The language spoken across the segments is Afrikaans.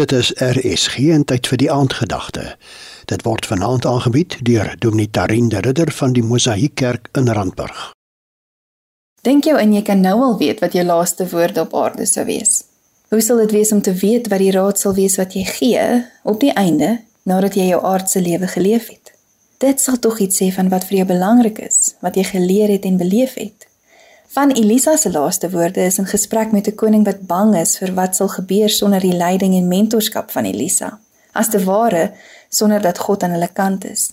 Dit is RSG en tyd vir die aandgedagte. Dit word vanaand aangebied deur Dominee Tarin de Ridder van die Mosaïek Kerk in Randburg. Dink jou en jy kan nou al weet wat jou laaste woorde op aarde sou wees. Hoe sal dit wees om te weet wat die raad sal wees wat jy gee op die einde nadat jy jou aardse lewe geleef het? Dit sal tog iets sê van wat vir jou belangrik is, wat jy geleer het en beleef het. Van Elisa se laaste woorde is in gesprek met 'n koning wat bang is vir wat sal gebeur sonder die leiding en mentorskap van Elisa. As te ware sonder dat God aan hulle kant is.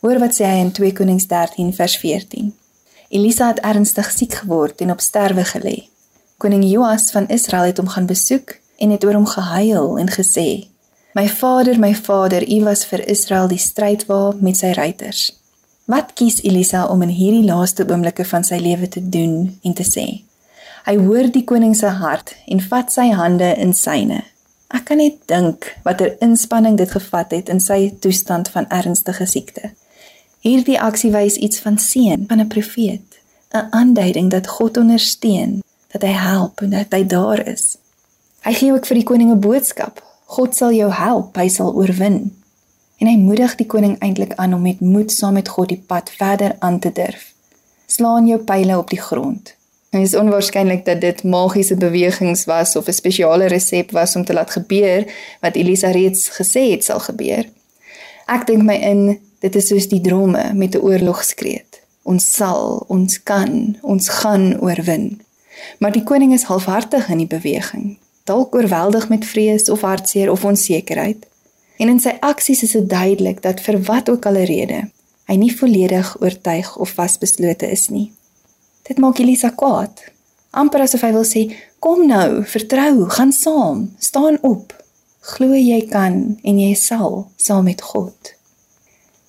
Hoor wat sê hy in 2 Konings 13 vers 14. Elisa het ernstig siek geword en op sterwe gelê. Koning Joas van Israel het hom gaan besoek en het oor hom gehuil en gesê: "My vader, my vader, u was vir Israel die strydwa met sy ruiters." Wat kies Elisa om in hierdie laaste oomblikke van sy lewe te doen en te sê? Hy hoor die koning se hart en vat sy hande in syne. Ek kan net dink watter inspanning dit gevat het in sy toestand van ernstige siekte. Hierdie aksie wys iets van seën van 'n profeet, 'n aanduiding dat God ondersteun, dat hy help en dat hy daar is. Hy gee ook vir die koning 'n boodskap. God sal jou help, hy sal oorwin en hy moedig die koning eintlik aan om met moed saam met God die pad verder aan te durf. Slaan jou pile op die grond. Dit is onwaarskynlik dat dit magiese bewegings was of 'n spesiale resep was om te laat gebeur wat Elisa reeds gesê het sal gebeur. Ek dink my in dit is soos die drome met 'n oorlogskreet. Ons sal, ons kan, ons gaan oorwin. Maar die koning is halfhartig in die beweging, dalk oorweldig met vrees of hartseer of onsekerheid. En in sy aksies is dit duidelik dat vir wat ook al 'n rede, hy nie volledig oortuig of vasbeslote is nie. Dit maak Elisa kwaad. amper asof hy wil sê, "Kom nou, vertrou, gaan saam, staan op. Glo jy kan en jy sal saam met God."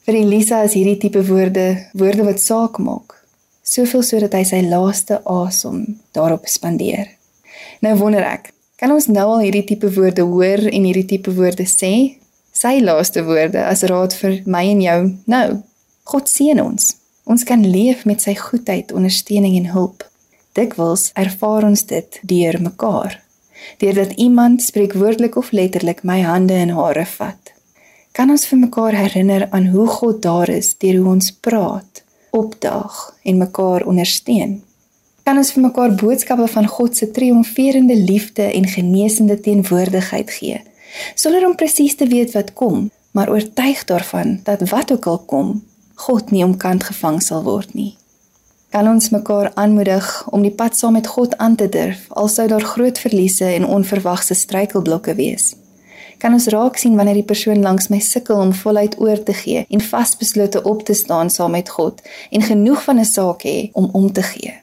Vir Elisa is hierdie tipe woorde woorde wat saak maak. Soveel sodat hy sy laaste asem daarop spandeer. Nou wonder ek, kan ons nou al hierdie tipe woorde hoor en hierdie tipe woorde sê sy laaste woorde as raad vir my en jou nou. God seën ons. Ons kan leef met sy goedheid, ondersteuning en hulp. Dikwels ervaar ons dit deur mekaar. Deurdat iemand spreekwoordelik of letterlik my hande in hare vat. Kan ons vir mekaar herinner aan hoe God daar is deur hoe ons praat, opdaag en mekaar ondersteun. Kan ons vir mekaar boodskappe van God se triomferende liefde en genesende teenwoordigheid gee sonder om presies te weet wat kom, maar oortuig daarvan dat wat ook al kom, God nie omkant gevang sal word nie. Kan ons mekaar aanmoedig om die pad saam met God aan te durf, al sou daar groot verliese en onverwagse struikelblokke wees. Kan ons raak sien wanneer die persoon langs my sukkel om voluit oor te gee en vasbeslote op te staan saam met God en genoeg van 'n saak hê om om te gee.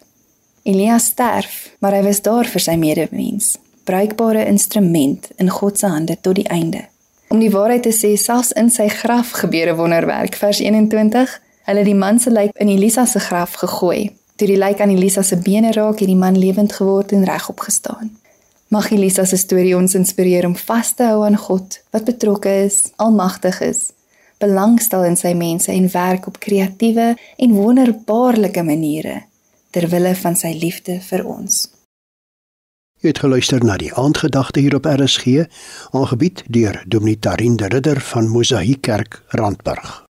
Elias sterf, maar hy was daar vir sy medemens bruikbare instrument in God se hande tot die einde. Om die waarheid te sê, selfs in sy graf gebeur 'n wonderwerk. Vers 21. Hulle die man se lijk in Elisa se graf gegooi. Toe die lijk aan Elisa se bene raak, het die man lewend geword en regop gestaan. Mag Elisa se storie ons inspireer om vas te hou aan God wat betrokke is, almagtig is, belangstel in sy mense en werk op kreatiewe en wonderbaarlike maniere ter wille van sy liefde vir ons. Jy het geluister na die aandgedagte hier op RSG, aangebied deur Dominee Tarin de Ridder van Mosaïek Kerk, Randburg.